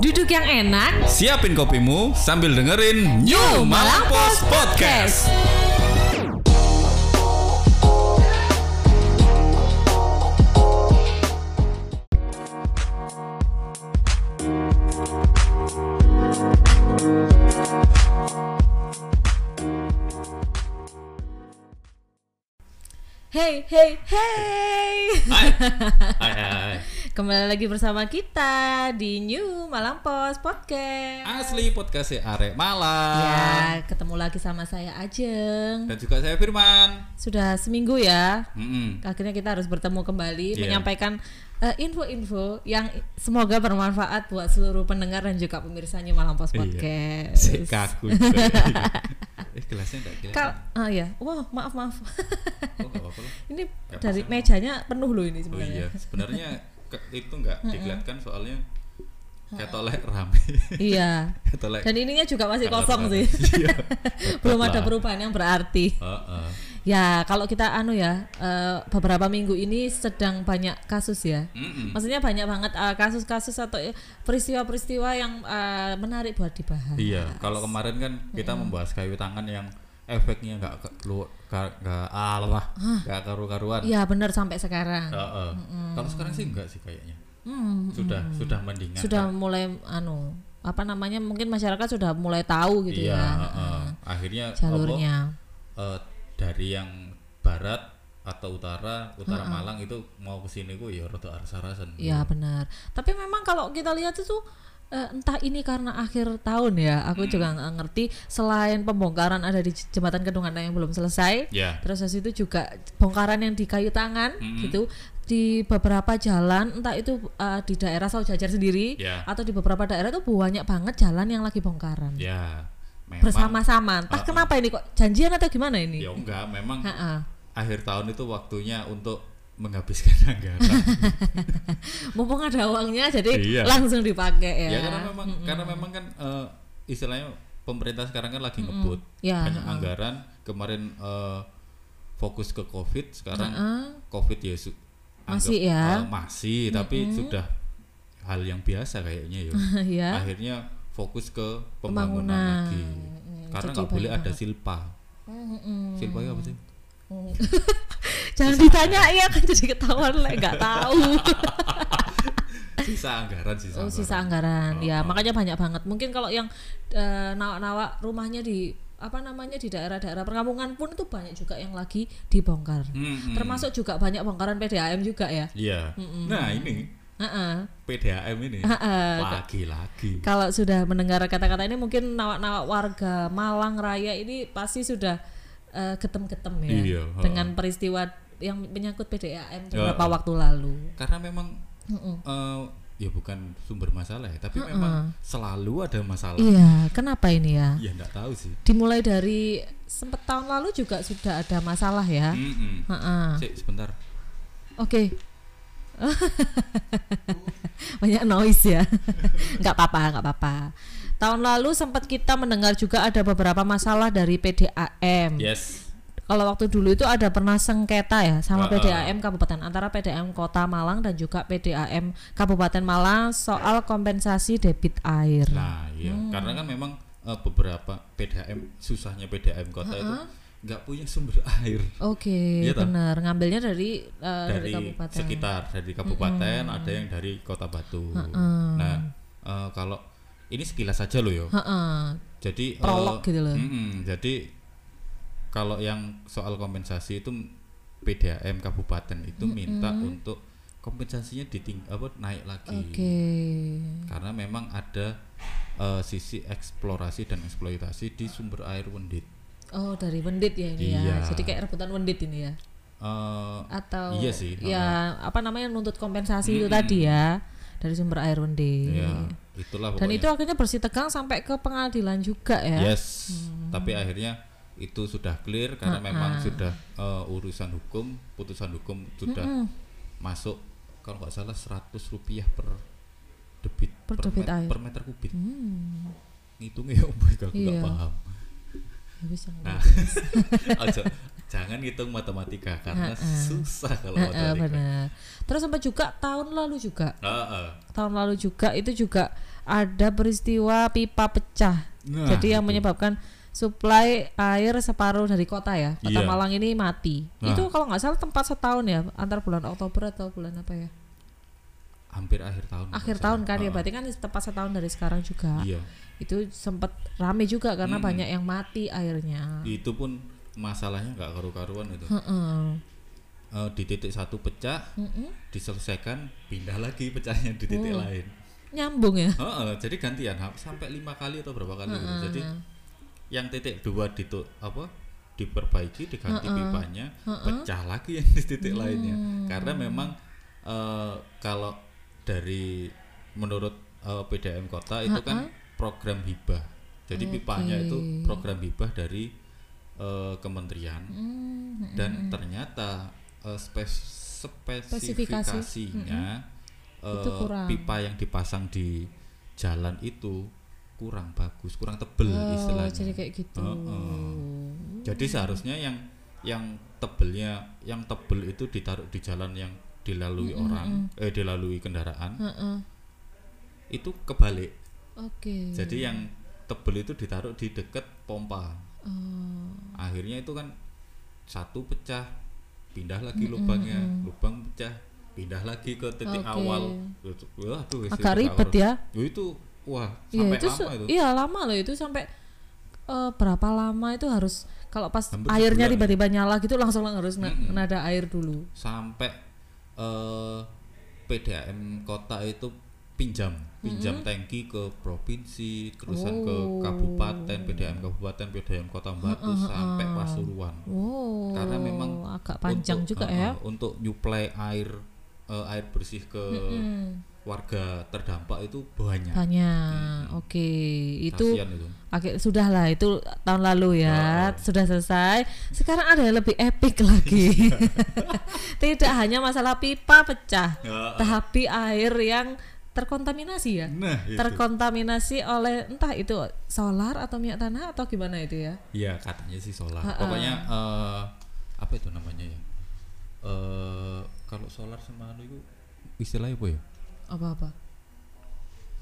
Duduk yang enak, Siapin kopimu sambil dengerin New Malang Post Podcast. Hey, hey, hey. Hai. Hai, hai. Kembali lagi bersama kita di New Malang Post Podcast. Asli podcast Arek Malang. Ya, ketemu lagi sama saya Ajeng. Dan juga saya Firman. Sudah seminggu ya. Mm-mm. Akhirnya kita harus bertemu kembali Iya. menyampaikan eh, info-info yang semoga bermanfaat buat seluruh pendengar dan juga pemirsa New Malang Post Iya. Podcast. Si kaku. eh gelasnya enggak gelas. Kal ah ya, wah maaf maaf. Oh, apa-apa lah. ini Nggak dari mejanya penuh loh ini Oh sebenarnya. iya, sebenarnya ke- itu enggak dikelihatkan soalnya ketolek rame. Iya. ketolek. Dan ininya juga masih kosong rame. sih. Iya. Belum ada perubahan yang berarti. Heeh. Ya, kalau kita anu ya, eh, beberapa minggu ini sedang banyak kasus ya. Mm-mm. Maksudnya banyak banget eh, kasus-kasus atau eh, peristiwa-peristiwa yang eh, menarik buat dibahas. Iya, kalau kemarin kan kita membahas kayu tangan yang efeknya nggak ke- keluar nggak alah nggak karu-karuan. Iya, benar sampai sekarang. Heeh. Kalau sekarang sih enggak sih kayaknya. Hmm, Sudah sudah mendingan. sudah mulai anu apa namanya mungkin masyarakat sudah mulai tahu gitu iya, ya heeh. Akhirnya jalurnya. apa, eh, dari yang barat atau utara, utara Malang itu mau ke sini ku ya rada arsa-arasan. Iya benar. Tapi memang kalau kita lihat itu eh, entah ini karena akhir tahun ya, aku Hmm. juga nggak ngerti. Selain pembongkaran ada di jembatan Kedungan yang belum selesai, Ya. terus itu juga bongkaran yang di kayu tangan Mm-mm. gitu di beberapa jalan, entah itu eh, di daerah Saujajar sendiri Ya. atau di beberapa daerah itu banyak banget jalan yang lagi bongkaran Ya. Memang bersama-sama. Entah Uh-uh. kenapa ini kok janjian atau gimana ini? ya enggak, memang Ha-ha. akhir tahun itu waktunya untuk menghabiskan anggaran. Mumpung ada uangnya, jadi Iya. langsung dipakai ya. ya karena memang karena memang kan eh, istilahnya pemerintah sekarang kan lagi ngebut Ya, banyak anggaran kemarin eh, fokus ke covid sekarang covid ya su- Masih anggap, ya. eh, masih tapi sudah hal yang biasa kayaknya ya ya. akhirnya fokus ke pembangunan, Pembangunan. lagi Mm, karena nggak boleh ada silpa Mm-mm. silpa apa sih Jangan ditanya ya kan jadi ketahuan lah nggak tahu. sisa anggaran sisa oh, sisa anggaran. anggaran. ya, makanya banyak banget. Mungkin kalau yang eh, nawak-nawak rumahnya di apa namanya di daerah-daerah perkampungan pun itu banyak juga yang lagi dibongkar. Mm-mm. Termasuk juga banyak bongkaran PDAM juga ya. iya nah ini Heeh. PDAM ini lagi-lagi Kalau sudah mendengar kata-kata ini mungkin nawak-nawak warga Malang Raya ini pasti sudah eh, getem-getem ya Iya, dengan peristiwa yang menyangkut PDAM beberapa Heeh. waktu lalu. karena memang Mm-mm. eh, ya bukan sumber masalah ya tapi memang selalu ada masalah Iya, kenapa ini ya? ya enggak tahu sih Dimulai dari sempet tahun lalu juga sudah ada masalah ya. Mm-mm. Heeh. Cik, sebentar Oke. Banyak noise ya. nggak apa-apa, nggak apa-apa. Tahun lalu sempat kita mendengar juga ada beberapa masalah dari PDAM. yes Kalau waktu dulu itu ada pernah sengketa ya sama Heeh. PDAM Kabupaten antara PDAM Kota Malang dan juga PDAM Kabupaten Malang soal kompensasi debit air. nah iya Hmm. karena kan memang eh, beberapa PDAM susahnya PDAM kota itu nggak punya sumber air Oke, Iya toh? benar. Ngambilnya dari eh, dari, dari kabupaten. sekitar dari kabupaten ada yang dari kota Batu nah eh, kalau ini sekilas saja loh yo Heeh. jadi Prolog gitu loh. mm-mm, jadi kalau yang soal kompensasi itu PDAM kabupaten itu minta untuk kompensasinya diting apa naik lagi Oke. karena memang ada eh, sisi eksplorasi dan eksploitasi di sumber air Wendit Oh, dari Wendit ya ini Iya. ya. Jadi kayak rebutan Wendit ini ya. Eh, Atau Iya sih, Ya, apa namanya nuntut kompensasi itu tadi ya dari sumber air Wendit. ya itulah Dan pokoknya itu akhirnya bersih tegang sampai ke pengadilan juga ya. yes tapi akhirnya itu sudah clear karena memang sudah eh, urusan hukum putusan hukum sudah masuk kalau nggak salah 100 rupiah per debit Per debit met- air. per meter kubik Hmm. ngitungnya om aku nggak Iya. paham Ya bisa nah aja jangan hitung matematika karena susah kalau Heeh, matematika benar. Terus sampai juga tahun lalu juga Heeh. tahun lalu juga itu juga ada peristiwa pipa pecah. Nah, Jadi yang itu. menyebabkan suplai air separuh dari kota ya. Kota Iya. Malang ini mati. Nah. Itu kalau nggak salah tempat setahun ya, antar bulan Oktober atau bulan apa ya? Hampir akhir tahun. Akhir tahun kan ya, salah. berarti kan tepat setahun dari sekarang juga. Iya. Itu sempat rame juga karena Mm-mm. banyak yang mati airnya. Itu pun masalahnya nggak karu-karuan itu. Heeh. Eh, di titik satu pecah, Mm-mm. diselesaikan, pindah lagi pecahnya di titik Oh. lain. Nyambung ya. Heeh, jadi gantian sampai lima kali atau berapa kali gitu. Jadi yang titik dua ditu apa diperbaiki diganti pipanya pecah lagi yang di titik lainnya karena memang eh, kalau dari menurut eh, PDM kota itu kan program hibah jadi pipanya itu program hibah dari eh, kementerian Hmm, dan ternyata eh, spes- spesifikasinya Itu kurang. pipa yang dipasang di jalan itu kurang bagus, kurang tebel Oh, istilahnya. jadi kayak gitu. Heeh. Jadi seharusnya yang yang tebelnya, yang tebel itu ditaruh di jalan yang dilalui orang, eh dilalui kendaraan, Heeh. itu kebalik. Oke. Jadi yang tebel itu ditaruh di dekat pompa. Oh. Akhirnya itu kan satu pecah, pindah lagi lubangnya, lubang pecah, pindah lagi ke titik Oke. awal. Waduh, wis agak ribet ya. itu wah Iya sampai itu, lama itu. iya lama loh itu sampai eh, berapa lama itu harus kalau pas Hampir airnya sebulan. tiba-tiba nyala gitu langsung harus na- nada air dulu. sampai eh PDAM kota itu pinjam pinjam tangki ke provinsi terusan ke Oh. kabupaten PDAM kabupaten PDAM kota Batu sampai Pasuruan Oh. karena memang agak panjang untuk, juga eh, ya. untuk nyuplai air eh, air bersih ke Hmm, warga terdampak itu banyak banyak. Oke, itu kasihan itu Oke, sudah lah itu tahun lalu ya, sudah selesai. Sekarang ada yang lebih epic lagi. Tidak hanya masalah pipa pecah, Ya, tapi air yang terkontaminasi ya. nah itu Terkontaminasi oleh entah itu solar atau minyak tanah atau gimana itu ya. Iya katanya sih solar. Ha-ha. Pokoknya eh, apa itu namanya ya? Eh kalau solar sama anu itu istilahnya apa ya? Apa-apa.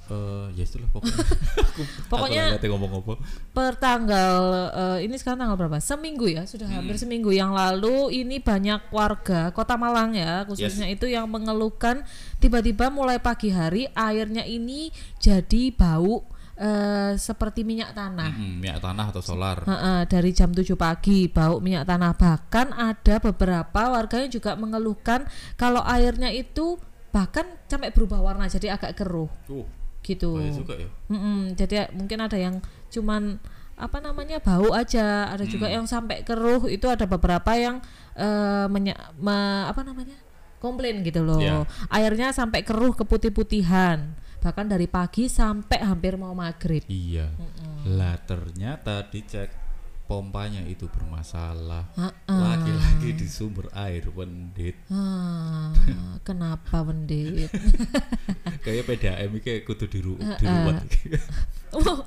Eh ya itulah pokoknya. Pokoknya Aku nggak ngomong apa. per tanggal eh, ini sekarang tanggal berapa? Seminggu ya, sudah hampir seminggu yang lalu ini banyak warga Kota Malang ya, khususnya itu yang mengeluhkan tiba-tiba mulai pagi hari airnya ini jadi bau eh, seperti minyak tanah. Mm-mm, minyak tanah atau solar. Ha-ha, dari jam 7 pagi bau minyak tanah bahkan ada beberapa warganya juga mengeluhkan kalau airnya itu bahkan sampai berubah warna jadi agak keruh Uh, gitu. juga ya. Mm-mm, jadi mungkin ada yang cuman apa namanya bau aja, ada juga yang sampai keruh. Itu ada beberapa yang eh, menya- me- apa namanya komplain gitu loh. Ya. Airnya sampai keruh keputih-putihan, bahkan dari pagi sampai hampir mau maghrib. Iya. Lah ternyata dicek pompanya itu bermasalah. Lagi-lagi di sumber air pendit. Ah, kenapa Wendit? Kayak PDAM iki kudu diru diruwat. Oh,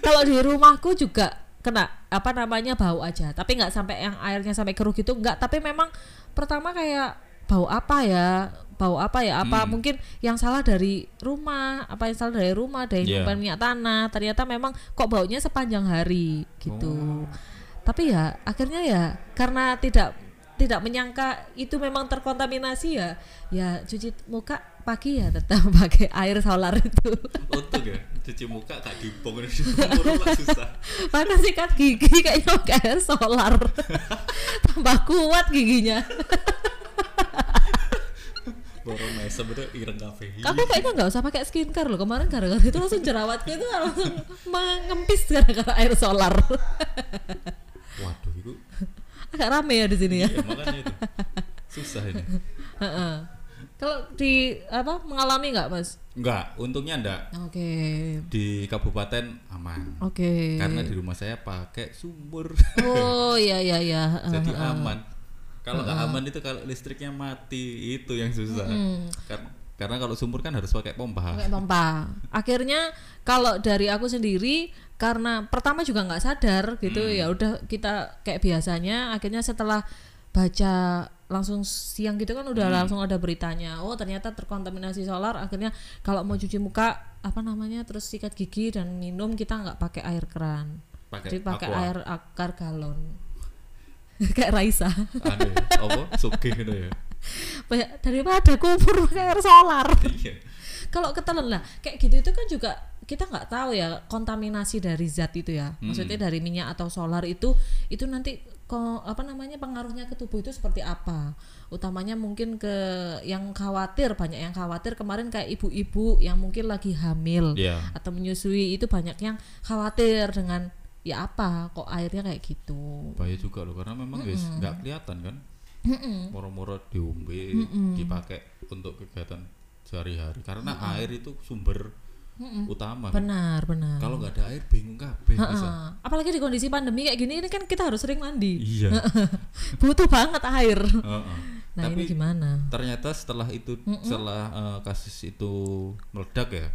kalau di rumahku juga kena apa namanya bau aja. Tapi nggak sampai yang airnya sampai keruh gitu nggak. Tapi memang pertama kayak bau apa ya? Bau apa ya? Apa Hmm. mungkin yang salah dari rumah? Apa yang salah dari rumah? Yang Yeah. nyimpan minyak tanah. Ternyata memang kok baunya sepanjang hari gitu. Tapi ya akhirnya ya karena tidak tidak menyangka itu memang terkontaminasi ya. Ya cuci muka pagi ya tetap pakai air solar itu. Untung ya, cuci muka gak dibong susah. Mana sikat gigi kayaknya pakai air solar. Tambah kuat giginya. Borong mesem itu ireng kafe. Aku kayaknya nggak usah pakai skincare loh. Kemarin gara-gara itu langsung jerawatku itu langsung mengempis gara-gara air solar. Waduh, itu Agak rame ya di sini ya ya makanya itu susah ini. Heeh. Kalau di apa mengalami nggak mas? Enggak, untungnya enggak Oke di kabupaten aman. Oke Karena di rumah saya pakai sumur, Oh iya iya iya jadi aman. Kalau nggak aman itu kalau listriknya mati itu yang susah. Karena karena kalau sumur kan harus pakai pompa. pakai pompa. Akhirnya kalau dari aku sendiri karena pertama juga nggak sadar gitu Hmm. ya udah kita kayak biasanya akhirnya setelah baca langsung siang gitu kan udah langsung ada beritanya oh ternyata terkontaminasi solar akhirnya kalau mau cuci muka apa namanya terus sikat gigi dan minum kita nggak pakai air keran Pakai jadi pakai air akar galon kayak Raisa Anu ya, apa? Sugih gitu ya. Banyak- daripada kumur pakai air solar Iya. kalau ketelan lah kayak gitu itu kan juga kita nggak tahu ya kontaminasi dari zat itu ya maksudnya dari minyak atau solar itu itu nanti ko, apa namanya pengaruhnya ke tubuh itu seperti apa utamanya mungkin ke yang khawatir banyak yang khawatir kemarin kayak ibu-ibu yang mungkin lagi hamil Iya. atau menyusui itu banyak yang khawatir dengan ya apa kok airnya kayak gitu Bahaya juga loh karena memang guys nggak kelihatan kan. Moro-moro diombe, dipakai untuk kegiatan sehari-hari. Karena air itu sumber utama. kan. benar benar. Kalau nggak ada air bingung kabeh bisa. Apalagi di kondisi pandemi kayak gini ini kan kita harus sering mandi. Iya. butuh banget air. Nah Tapi ini gimana? ternyata setelah itu setelah eh, kasus itu meledak ya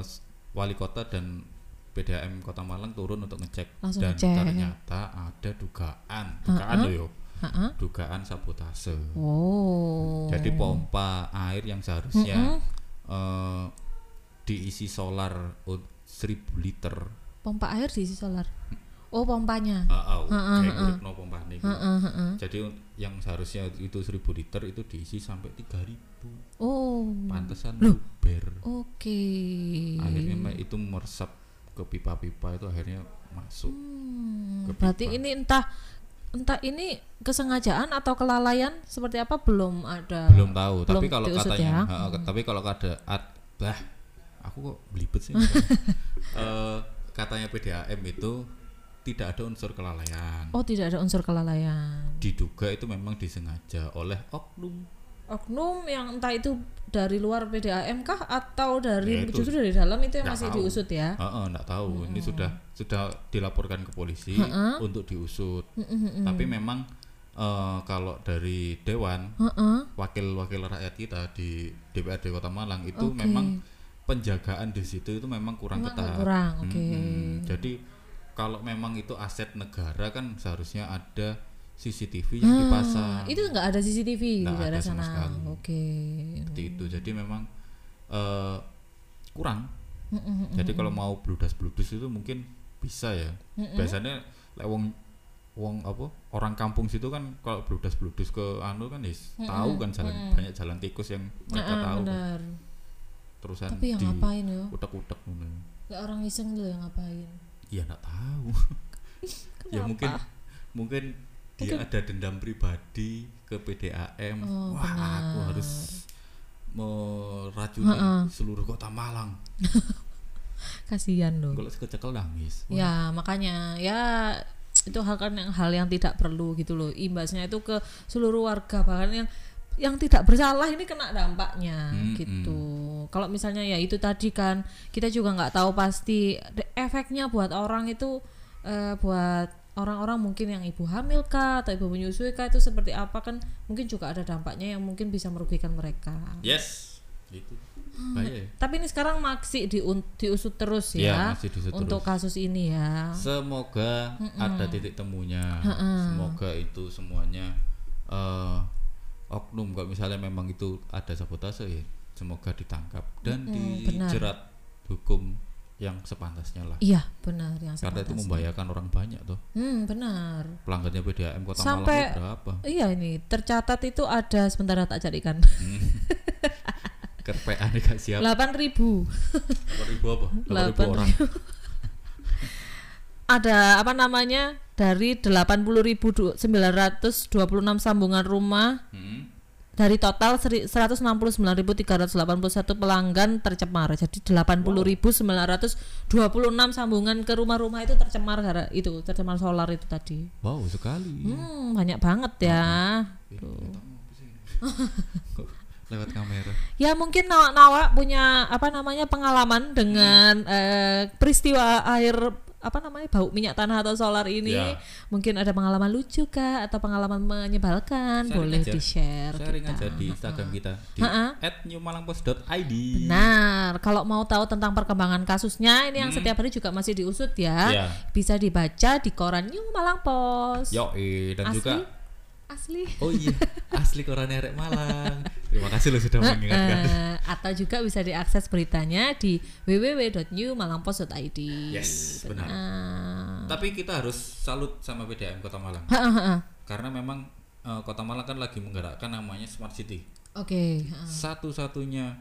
s- wali kota dan PDAM Kota Malang turun untuk ngecek. Langsung dan ngecek. ternyata ada dugaan. Dugaan loh yo Heeh. dugaan sabotase Oh. jadi pompa air yang seharusnya eh, diisi solar ut- 1000 liter pompa air diisi solar. Oh, pompanya. kayak pompa nih heeh. jadi yang seharusnya itu 1000 liter itu diisi sampai 3000 Oh. pantesan luber Oke. akhirnya ma- itu meresap ke pipa-pipa itu akhirnya masuk Hmm, berarti ini entah entah ini kesengajaan atau kelalaian seperti apa belum ada. belum tahu belum tapi kalau katanya ya. ha, ke- tapi kalau ada ad, bah aku kok belibet sih Eh, katanya PDAM itu tidak ada unsur kelalaian Oh, tidak ada unsur kelalaian. diduga itu memang disengaja oleh oknum Oknum yang entah itu dari luar PDAM kah atau dari Ya, itu. justru dari dalam itu yang masih tahu. diusut ya. Heeh, nggak tahu ini sudah sudah dilaporkan ke polisi untuk diusut tapi memang eh, kalau dari dewan Heeh. wakil-wakil rakyat kita di DPRD Kota Malang itu Oke. memang penjagaan di situ itu memang kurang Memang ketat. kurang, oke. Mm-mm. Jadi kalau memang itu aset negara kan seharusnya ada CCTV yang dipasang Ah, itu nggak ada CCTV di Nggak daerah ada sana. sekali. Oke. seperti itu. Jadi memang eh, kurang. Jadi kalau mau bludas-bludus itu mungkin bisa ya. Biasanya lek wong wong apa orang kampung situ kan kalau bludas-bludus ke anu kan yes, tahu kan jalan banyak jalan tikus yang mereka Ah, tahu kan. benar. terusan Tapi yang di ngapain ya? utek-utek. Kayak orang iseng tuh yang ngapain? Ya enggak tahu. ya mungkin mungkin dia Mungkin- ada dendam pribadi ke PDAM. Oh, Wah, aku benar. harus meracuni Heeh. seluruh kota Malang. Kasihan loh. Kalau kecekel nangis. Wah, Ya makanya ya itu hal kan yang hal yang tidak perlu gitu loh. Imbasnya itu ke seluruh warga bahkan yang yang tidak bersalah ini kena dampaknya Mm-mm. gitu. Kalau misalnya ya itu tadi kan kita juga nggak tahu pasti efeknya buat orang itu eh, buat orang-orang mungkin yang ibu hamil kah atau ibu menyusui kah itu seperti apa kan mungkin juga ada dampaknya yang mungkin bisa merugikan mereka. Yes. Itu. Bahaya ya. Tapi ini sekarang masih diun- diusut terus Ya, ya, masih diusut untuk terus. kasus ini ya. Semoga ada titik temunya. Semoga itu semuanya eh oknum kalau misalnya memang itu ada sabotase ya, semoga ditangkap dan benar. dijerat hukum yang sepantasnya lah. Iya benar yang Karena itu sepantasnya. membahayakan orang banyak tuh. Hmm benar. Pelanggannya PDAM Kota Sampai- Malang berapa? Iya ini tercatat itu ada sebentar tak carikan. Kerpean gak siap. Delapan ribu. 8.000 apa? 8.000 Delapan orang. Ada apa namanya dari 80.926 sambungan rumah Hmm. Dari total seri- 169.381 pelanggan tercemar. Jadi 80.926 sambungan ke rumah-rumah itu tercemar gara itu tercemar solar itu tadi. Wow, sekali. Hmm, banyak banget ya. Lewat kamera. Ya mungkin Nawa, punya apa namanya pengalaman dengan eh, peristiwa air apa namanya bau minyak tanah atau solar ini. Ya. Mungkin ada pengalaman lucu kah atau pengalaman menyebalkan? Sharing Boleh aja. di-share Sharing kita. aja di Instagram kita di. @newmalangpost.id. Nah, kalau mau tahu tentang perkembangan kasusnya ini yang setiap hari juga masih diusut ya. Ya. Bisa dibaca di koran New Malang Post. Yo, dan Asli? juga asli. Oh iya, asli korannya Arek Malang. Terima kasih lo sudah mengingatkan. Eh, atau juga bisa diakses beritanya di www.newmalangpost.id. Yes, benar. Nah, Tapi kita harus salut sama PDAM Kota Malang. ha, ha, ha. Karena memang eh, Kota Malang kan lagi menggerakkan namanya Smart City. Oke. ha. Satu-satunya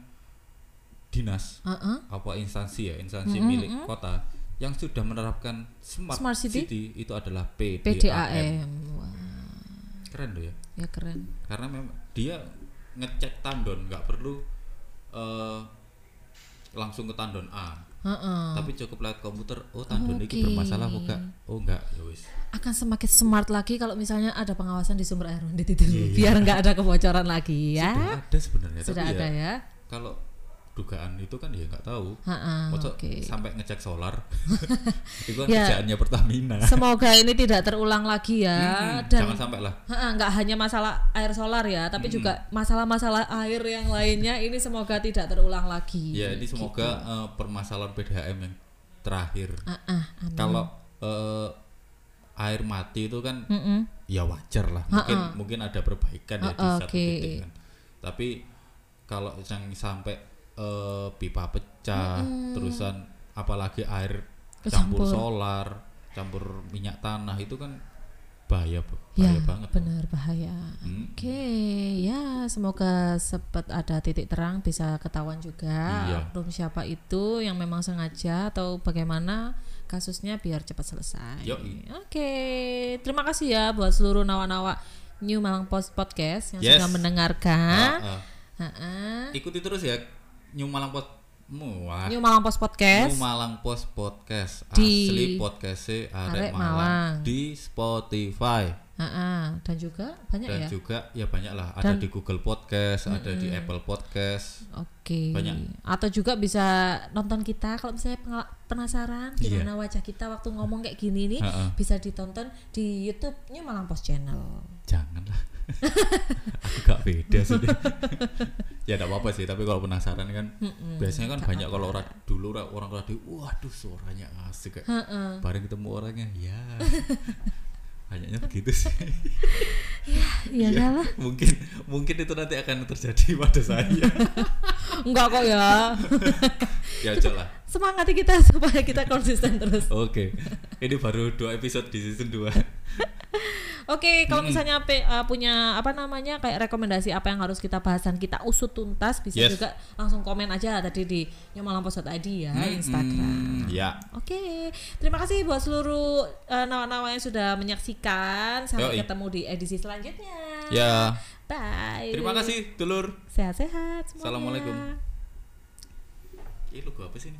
dinas Ha, ha. apa instansi ya, instansi Mm-mm, milik mm-mm. kota yang sudah menerapkan Smart, Smart City? itu adalah PDAM. PDAM. Wah, Keren loh ya. ya keren. Karena memang dia ngecek tandon nggak perlu eh, langsung ke tandon A. Ha. Tapi cukup lewat komputer, oh tandon ini Oke. bermasalah kok enggak? Oh enggak, ya wis. akan semakin smart lagi kalau misalnya ada pengawasan di sumber air mandi itu Iya, iya. biar nggak ada kebocoran lagi ya Sudah ada sebenarnya, sudah tapi ada ya, ya kalau dugaan itu kan ya nggak tahu. Oke sampai ngecek solar. itu kan Ya. kerjaannya Pertamina. semoga ini tidak terulang lagi ya Mm-mm, dan jangan sampai lah. Nggak hanya masalah air solar ya tapi juga masalah-masalah air yang lainnya ini semoga tidak terulang lagi Ya ini semoga eh, permasalahan PDAM yang terakhir. Ah, ah, amin. Kalau eh, air mati itu kan Mm-mm. ya wajar lah. Mungkin mungkin ada perbaikan ya di satu titik kan. Tapi kalau yang sampai eh, pipa pecah, terusan apalagi air campur solar, campur minyak tanah itu kan bahaya, Bu. ya bahaya banget. Benar bahaya Hmm. Oke, ya semoga sempat ada titik terang bisa ketahuan juga Iya. oknum siapa itu yang memang sengaja atau bagaimana kasusnya biar cepat selesai. Oke, terima kasih ya buat seluruh nawa-nawa New Malang Post Podcast yang Yes. sudah mendengarkan. Ah, ah. Ha-ha. Ikuti terus ya New Malang Pod Muah. New Malang Post Podcast. New Malang Post Podcast Di asli podcastnya Arek Arek Malang. Malang. di Spotify Ha-ha. Dan juga banyak dan ya. juga ya banyak lah ada Dan- di Google Podcast ada di Apple Podcast Oke. Banyak. Atau juga bisa nonton kita kalau misalnya penasaran Iya. gimana wajah kita waktu ngomong kayak gini nih, Ha-ha. bisa ditonton di YouTube-nya Malang Post Channel. janganlah aku gak beda sih ya tidak apa-apa sih tapi kalau penasaran kan biasanya kan banyak kalau orang dulu ra- orang radio waduh suaranya asik kayak Heeh. bareng ketemu orangnya ya banyaknya begitu sih Iya Ya, lah. mungkin mungkin itu nanti akan terjadi pada saya Enggak kok ya. ya aja lah Semangati kita supaya kita konsisten terus. oke ini baru dua episode di season 2 Oke, kalau misalnya pe- uh, punya apa namanya kayak rekomendasi apa yang harus kita bahas dan kita usut tuntas bisa Yes. juga langsung komen aja tadi di nyamalampost.id ya Instagram. ya Oke, terima kasih buat seluruh uh, nawa-nawa yang sudah menyaksikan. Sampai Yoi. ketemu di edisi selanjutnya. ya Bye. terima kasih dulur Sehat-sehat semuanya. Assalamualaikum. ini logo apa sih ini